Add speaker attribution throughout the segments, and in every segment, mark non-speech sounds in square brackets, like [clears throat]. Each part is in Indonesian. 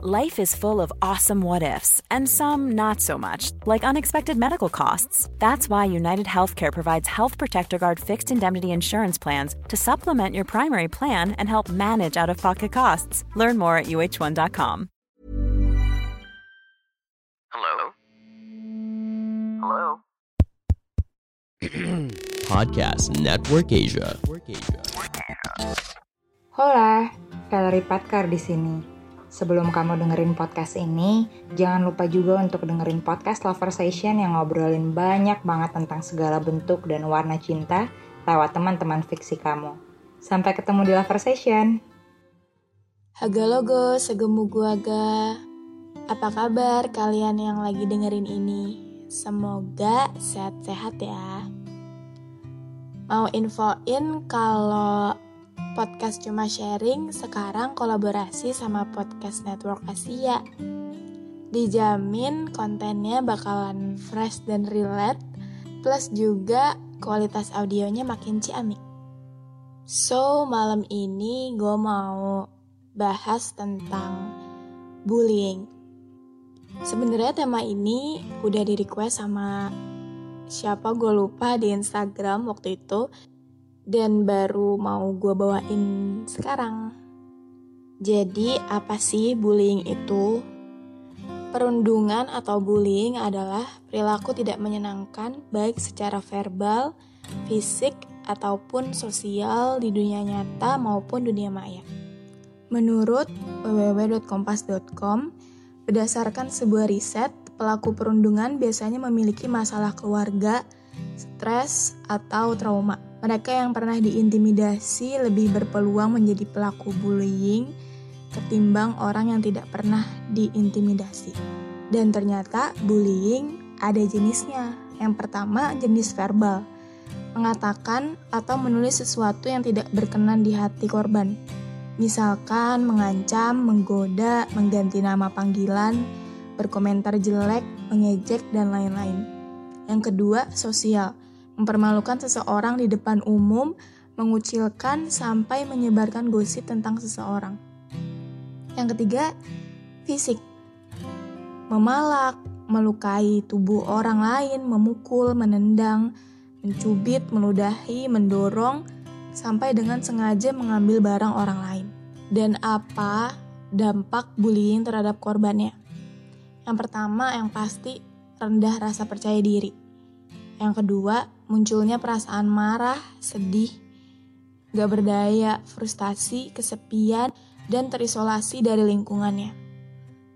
Speaker 1: Life is full of awesome what ifs, and some not so much, like unexpected medical costs. That's why United Healthcare provides Health Protector Guard fixed indemnity insurance plans to supplement your primary plan and help manage out of pocket costs. Learn more at uh1.com.
Speaker 2: Hello? Hello? [clears throat]
Speaker 3: Podcast Network Asia.
Speaker 4: Hola, Valerie Patkar di sini. Sebelum kamu dengerin podcast ini, jangan lupa juga untuk dengerin podcast Loversation yang ngobrolin banyak banget tentang segala bentuk dan warna cinta lewat teman-teman fiksi kamu. Sampai ketemu di Loversation.
Speaker 5: Haga logo, segemu gua ga. Apa kabar kalian yang lagi dengerin ini? Semoga sehat-sehat ya. Mau infoin kalau podcast cuma sharing sekarang kolaborasi sama podcast Network Asia. Dijamin kontennya bakalan fresh dan relate, plus juga kualitas audionya makin ciamik. So, malam ini gue mau bahas tentang bullying. Sebenarnya tema ini udah di request sama siapa gue lupa di Instagram waktu itu dan baru mau gue bawain sekarang. Jadi apa sih bullying itu? Perundungan atau bullying adalah perilaku tidak menyenangkan baik secara verbal, fisik, ataupun sosial di dunia nyata maupun dunia maya. Menurut www.kompas.com, berdasarkan sebuah riset, pelaku perundungan biasanya memiliki masalah keluarga, stres, atau trauma. Mereka yang pernah diintimidasi lebih berpeluang menjadi pelaku bullying ketimbang orang yang tidak pernah diintimidasi. Dan ternyata bullying ada jenisnya. Yang pertama jenis verbal, mengatakan atau menulis sesuatu yang tidak berkenan di hati korban. Misalkan mengancam, menggoda, mengganti nama panggilan, berkomentar jelek, mengejek, dan lain-lain. Yang kedua, sosial mempermalukan seseorang di depan umum, mengucilkan sampai menyebarkan gosip tentang seseorang. Yang ketiga, fisik. Memalak, melukai tubuh orang lain, memukul, menendang, mencubit, meludahi, mendorong, sampai dengan sengaja mengambil barang orang lain. Dan apa dampak bullying terhadap korbannya? Yang pertama, yang pasti rendah rasa percaya diri yang kedua, munculnya perasaan marah, sedih, gak berdaya, frustasi, kesepian, dan terisolasi dari lingkungannya.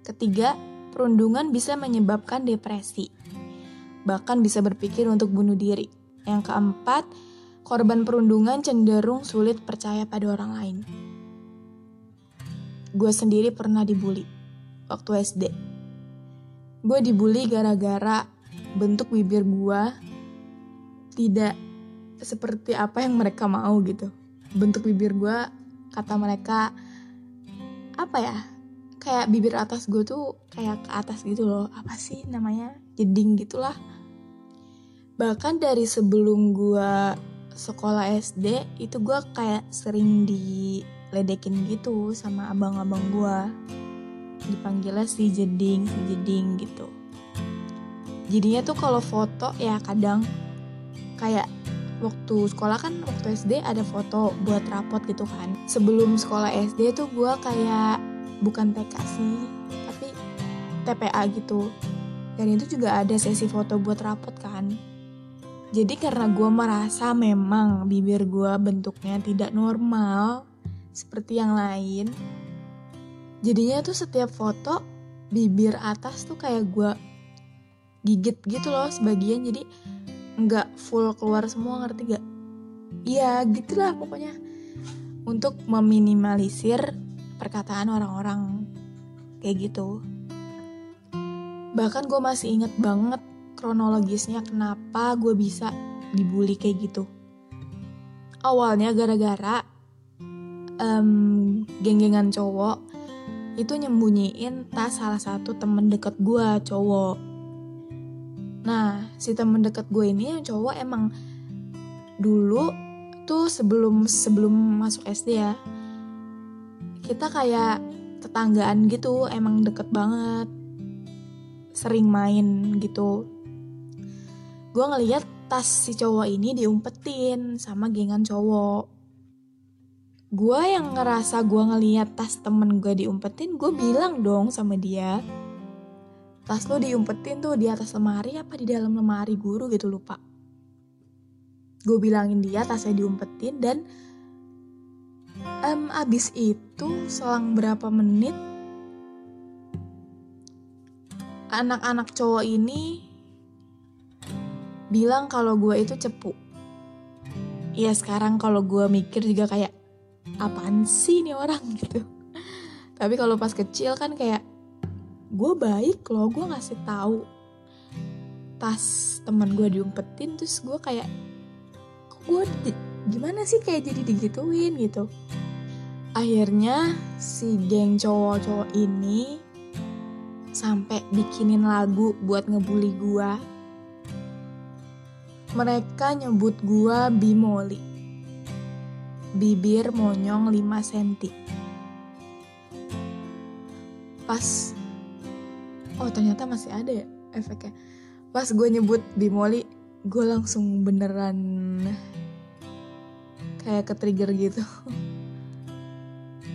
Speaker 5: Ketiga, perundungan bisa menyebabkan depresi, bahkan bisa berpikir untuk bunuh diri. Yang keempat, korban perundungan cenderung sulit percaya pada orang lain. Gue sendiri pernah dibully waktu SD. Gue dibully gara-gara bentuk bibir gue tidak seperti apa yang mereka mau gitu. Bentuk bibir gue kata mereka apa ya kayak bibir atas gue tuh kayak ke atas gitu loh. Apa sih namanya? Jeding gitulah. Bahkan dari sebelum gue sekolah SD itu gue kayak sering diledekin gitu sama abang-abang gue dipanggilnya si jeding si jeding gitu. Jadinya tuh kalau foto ya kadang kayak waktu sekolah kan waktu SD ada foto buat rapot gitu kan. Sebelum sekolah SD tuh gue kayak bukan TK sih tapi TPA gitu. Dan itu juga ada sesi foto buat rapot kan. Jadi karena gue merasa memang bibir gue bentuknya tidak normal seperti yang lain jadinya tuh setiap foto bibir atas tuh kayak gue gigit gitu loh sebagian. Jadi nggak full keluar semua ngerti gak? Iya gitulah pokoknya untuk meminimalisir perkataan orang-orang kayak gitu. Bahkan gue masih inget banget kronologisnya kenapa gue bisa dibully kayak gitu. Awalnya gara-gara um, geng-gengan cowok itu nyembunyiin tas salah satu temen deket gue cowok Nah, si temen deket gue ini yang cowok emang dulu tuh sebelum sebelum masuk SD ya, kita kayak tetanggaan gitu emang deket banget sering main gitu. Gue ngeliat tas si cowok ini diumpetin sama gengan cowok. Gue yang ngerasa gue ngeliat tas temen gue diumpetin gue bilang dong sama dia tas lo diumpetin tuh di atas lemari apa di dalam lemari guru gitu lupa. Gue bilangin dia tasnya diumpetin dan um, abis itu selang berapa menit anak-anak cowok ini bilang kalau gue itu cepu. Ya sekarang kalau gue mikir juga kayak apaan sih ini orang? [laughs] Gitu. Tapi kalau pas kecil kan kayak gue baik loh gue ngasih tahu tas teman gue diumpetin terus gue kayak gue gimana sih kayak jadi digituin gitu akhirnya si geng cowok-cowok ini sampai bikinin lagu buat ngebully gua. Mereka nyebut gua bimoli. Bibir monyong 5 cm. Pas Oh, ternyata masih ada ya efeknya. Pas gue nyebut bimoli, gue langsung beneran kayak ke trigger gitu.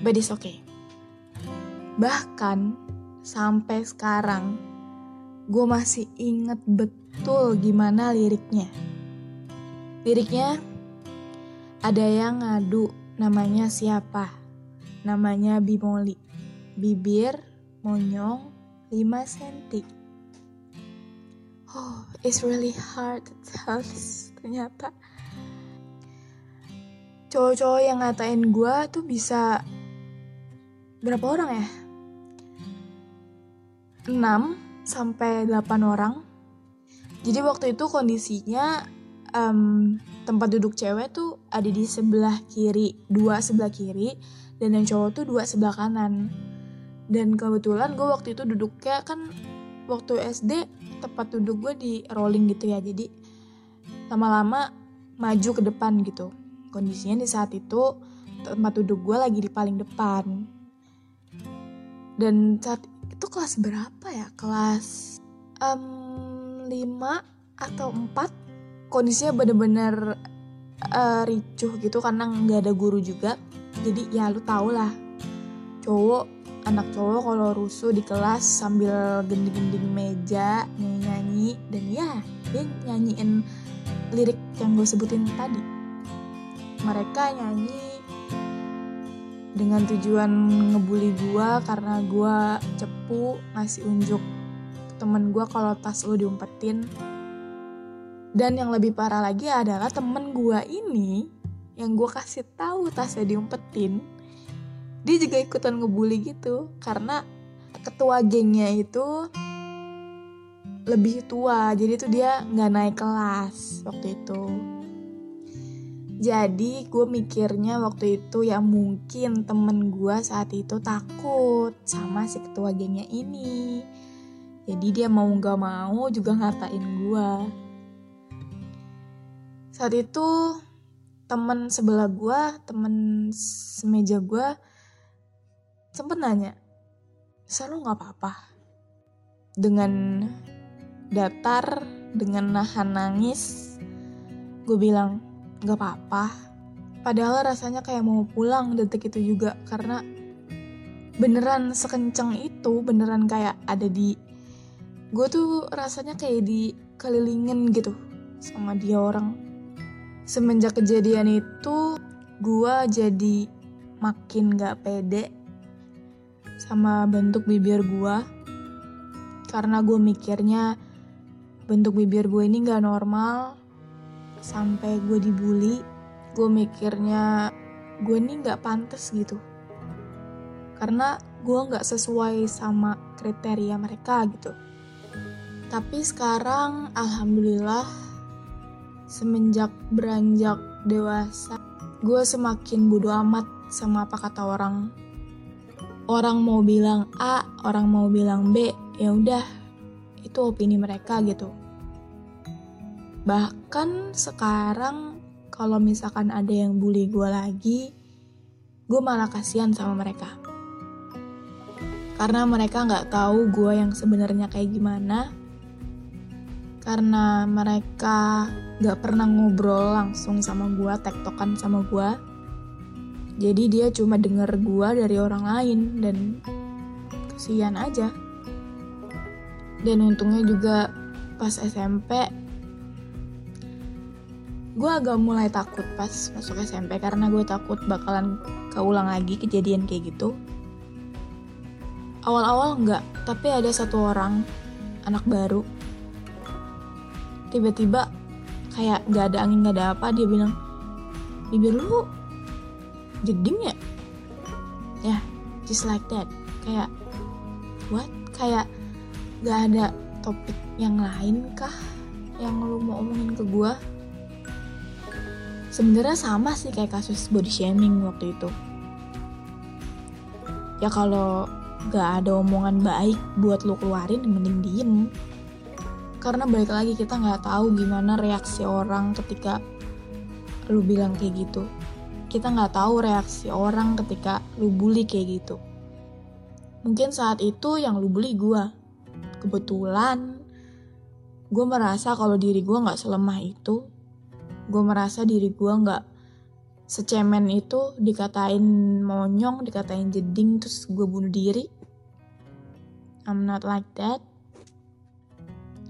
Speaker 5: But it's okay. Bahkan sampai sekarang gue masih inget betul gimana liriknya. Liriknya ada yang ngadu namanya siapa? Namanya Bimoli. Bibir monyong 5 cm. Oh, it's really hard. Ternyata cowok-cowok yang ngatain gue tuh bisa berapa orang ya? 6 sampai 8 orang. Jadi waktu itu kondisinya um, tempat duduk cewek tuh ada di sebelah kiri, dua sebelah kiri, dan yang cowok tuh dua sebelah kanan. Dan kebetulan gue waktu itu duduknya kan waktu SD tempat duduk gue di rolling gitu ya, jadi lama-lama maju ke depan gitu. Kondisinya di saat itu tempat duduk gue lagi di paling depan. Dan saat itu kelas berapa ya kelas um, 5 atau 4 kondisinya bener-bener uh, ricuh gitu karena nggak ada guru juga jadi ya lu tau lah cowok anak cowok kalau rusuh di kelas sambil gending-gending meja nyanyi-nyanyi dan ya dia nyanyiin lirik yang gue sebutin tadi. Mereka nyanyi dengan tujuan ngebully gue karena gue cepu ngasih unjuk temen gue kalau tas lo diumpetin. Dan yang lebih parah lagi adalah temen gue ini yang gue kasih tahu tasnya diumpetin dia juga ikutan ngebully gitu karena ketua gengnya itu lebih tua jadi tuh dia nggak naik kelas waktu itu jadi gue mikirnya waktu itu ya mungkin temen gue saat itu takut sama si ketua gengnya ini. Jadi dia mau gak mau juga ngatain gue. Saat itu temen sebelah gue, temen semeja gue sempet nanya, selalu gak apa-apa? Dengan datar, dengan nahan nangis, gue bilang, gak apa-apa. Padahal rasanya kayak mau pulang detik itu juga karena beneran sekenceng itu, beneran kayak ada di gue tuh rasanya kayak di kelilingin gitu sama dia orang. Semenjak kejadian itu, gue jadi makin gak pede sama bentuk bibir gue karena gue mikirnya bentuk bibir gue ini gak normal sampai gue dibully gue mikirnya gue nih nggak pantas gitu. Karena gue nggak sesuai sama kriteria mereka gitu. Tapi sekarang alhamdulillah semenjak beranjak dewasa gue semakin bodo amat sama apa kata orang orang mau bilang A orang mau bilang B ya udah itu opini mereka gitu Bahkan sekarang kalau misalkan ada yang bully gue lagi, gue malah kasihan sama mereka. Karena mereka nggak tahu gue yang sebenarnya kayak gimana. Karena mereka nggak pernah ngobrol langsung sama gue, tektokan sama gue. Jadi dia cuma denger gue dari orang lain dan kesian aja. Dan untungnya juga pas SMP gue agak mulai takut pas masuk SMP karena gue takut bakalan keulang lagi kejadian kayak gitu. Awal-awal enggak, tapi ada satu orang anak baru. Tiba-tiba kayak gak ada angin gak ada apa dia bilang bibir lu jeding ya? Ya, just like that. Kayak what? Kayak gak ada topik yang lain kah yang lu mau omongin ke gue? sebenarnya sama sih kayak kasus body shaming waktu itu ya kalau gak ada omongan baik buat lo keluarin mending diem karena balik lagi kita nggak tahu gimana reaksi orang ketika lu bilang kayak gitu kita nggak tahu reaksi orang ketika lu bully kayak gitu. Mungkin saat itu yang lu bully gue kebetulan gue merasa kalau diri gue nggak selemah itu gue merasa diri gue nggak secemen itu dikatain monyong dikatain jeding terus gue bunuh diri. I'm not like that.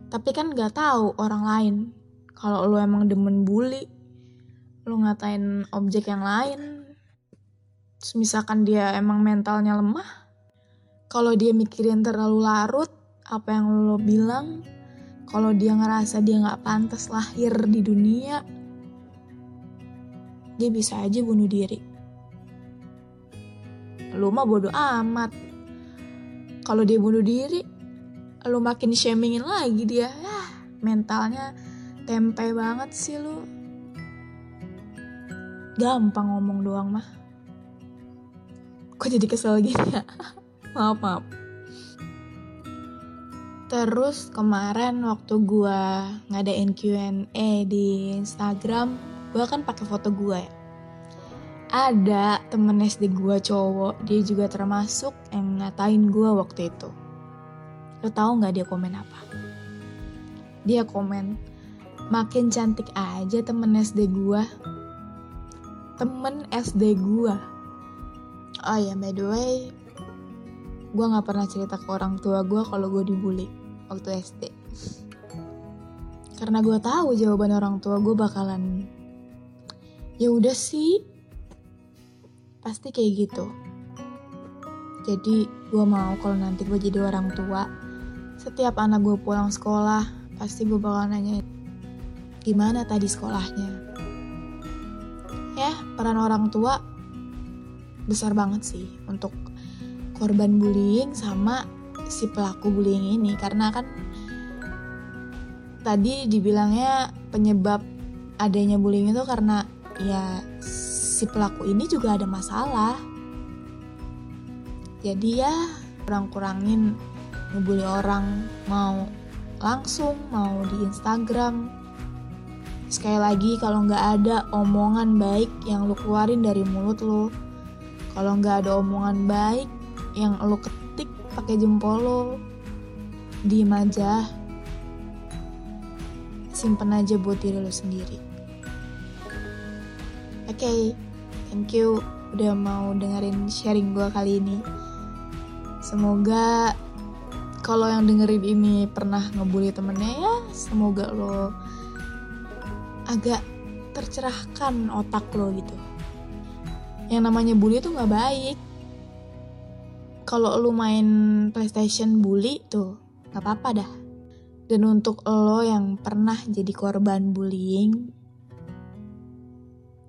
Speaker 5: Tapi kan nggak tahu orang lain. Kalau lo emang demen bully lo ngatain objek yang lain terus misalkan dia emang mentalnya lemah kalau dia mikirin terlalu larut apa yang lo bilang kalau dia ngerasa dia nggak pantas lahir di dunia dia bisa aja bunuh diri. Lu mah bodoh amat. Kalau dia bunuh diri, lu makin shamingin lagi dia. Ya, mentalnya tempe banget sih lu. Gampang ngomong doang mah. Kok jadi kesel gini ya? [laughs] maaf, maaf. Terus kemarin waktu gue ngadain Q&A di Instagram, gue kan pakai foto gue ya ada temen SD gue cowok dia juga termasuk yang ngatain gue waktu itu lo tau nggak dia komen apa dia komen makin cantik aja temen SD gue temen SD gue oh ya by the way gue nggak pernah cerita ke orang tua gue kalau gue dibully waktu SD karena gue tahu jawaban orang tua gue bakalan ya udah sih. Pasti kayak gitu. Jadi gue mau kalau nanti gue jadi orang tua setiap anak gue pulang sekolah pasti gue bakal nanya gimana tadi sekolahnya? ya peran orang tua besar banget sih untuk korban bullying sama si pelaku bullying ini karena kan tadi dibilangnya penyebab adanya bullying itu karena ya si pelaku ini juga ada masalah. Jadi ya kurang-kurangin ngebully orang mau langsung mau di Instagram. Sekali lagi kalau nggak ada omongan baik yang lu keluarin dari mulut lu, kalau nggak ada omongan baik yang lu ketik pakai jempol lu, diem aja, simpen aja buat diri lu sendiri. Oke, okay, thank you udah mau dengerin sharing gue kali ini. Semoga kalau yang dengerin ini pernah ngebully temennya ya, semoga lo agak tercerahkan otak lo gitu. Yang namanya bully tuh nggak baik. Kalau lo main PlayStation bully tuh nggak apa-apa dah. Dan untuk lo yang pernah jadi korban bullying,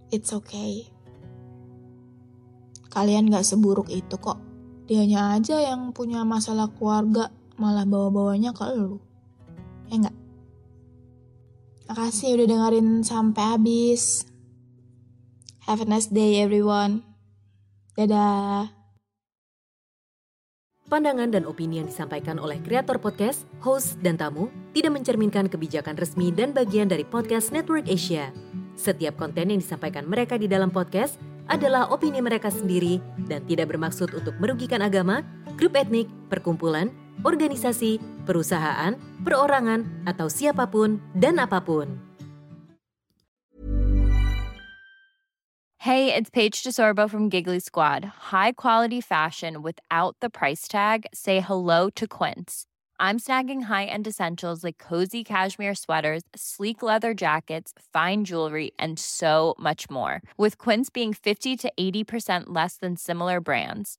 Speaker 5: It's okay. Kalian gak seburuk itu kok. Dianya aja yang punya masalah keluarga, malah bawa-bawanya ke lu. Ya enggak? Makasih udah dengerin sampai habis. Have a nice day everyone. Dadah.
Speaker 2: Pandangan dan opini yang disampaikan oleh kreator podcast, host, dan tamu tidak mencerminkan kebijakan resmi dan bagian dari podcast Network Asia. Setiap konten yang disampaikan mereka di dalam podcast adalah opini mereka sendiri dan tidak bermaksud untuk merugikan agama, grup etnik, perkumpulan, organisasi, perusahaan, perorangan, atau siapapun dan apapun.
Speaker 6: Hey, it's Paige DeSorbo from Giggly Squad. High quality fashion without the price tag. Say hello to Quince. I'm snagging high-end essentials like cozy cashmere sweaters, sleek leather jackets, fine jewelry, and so much more. With Quince being 50 to 80% less than similar brands.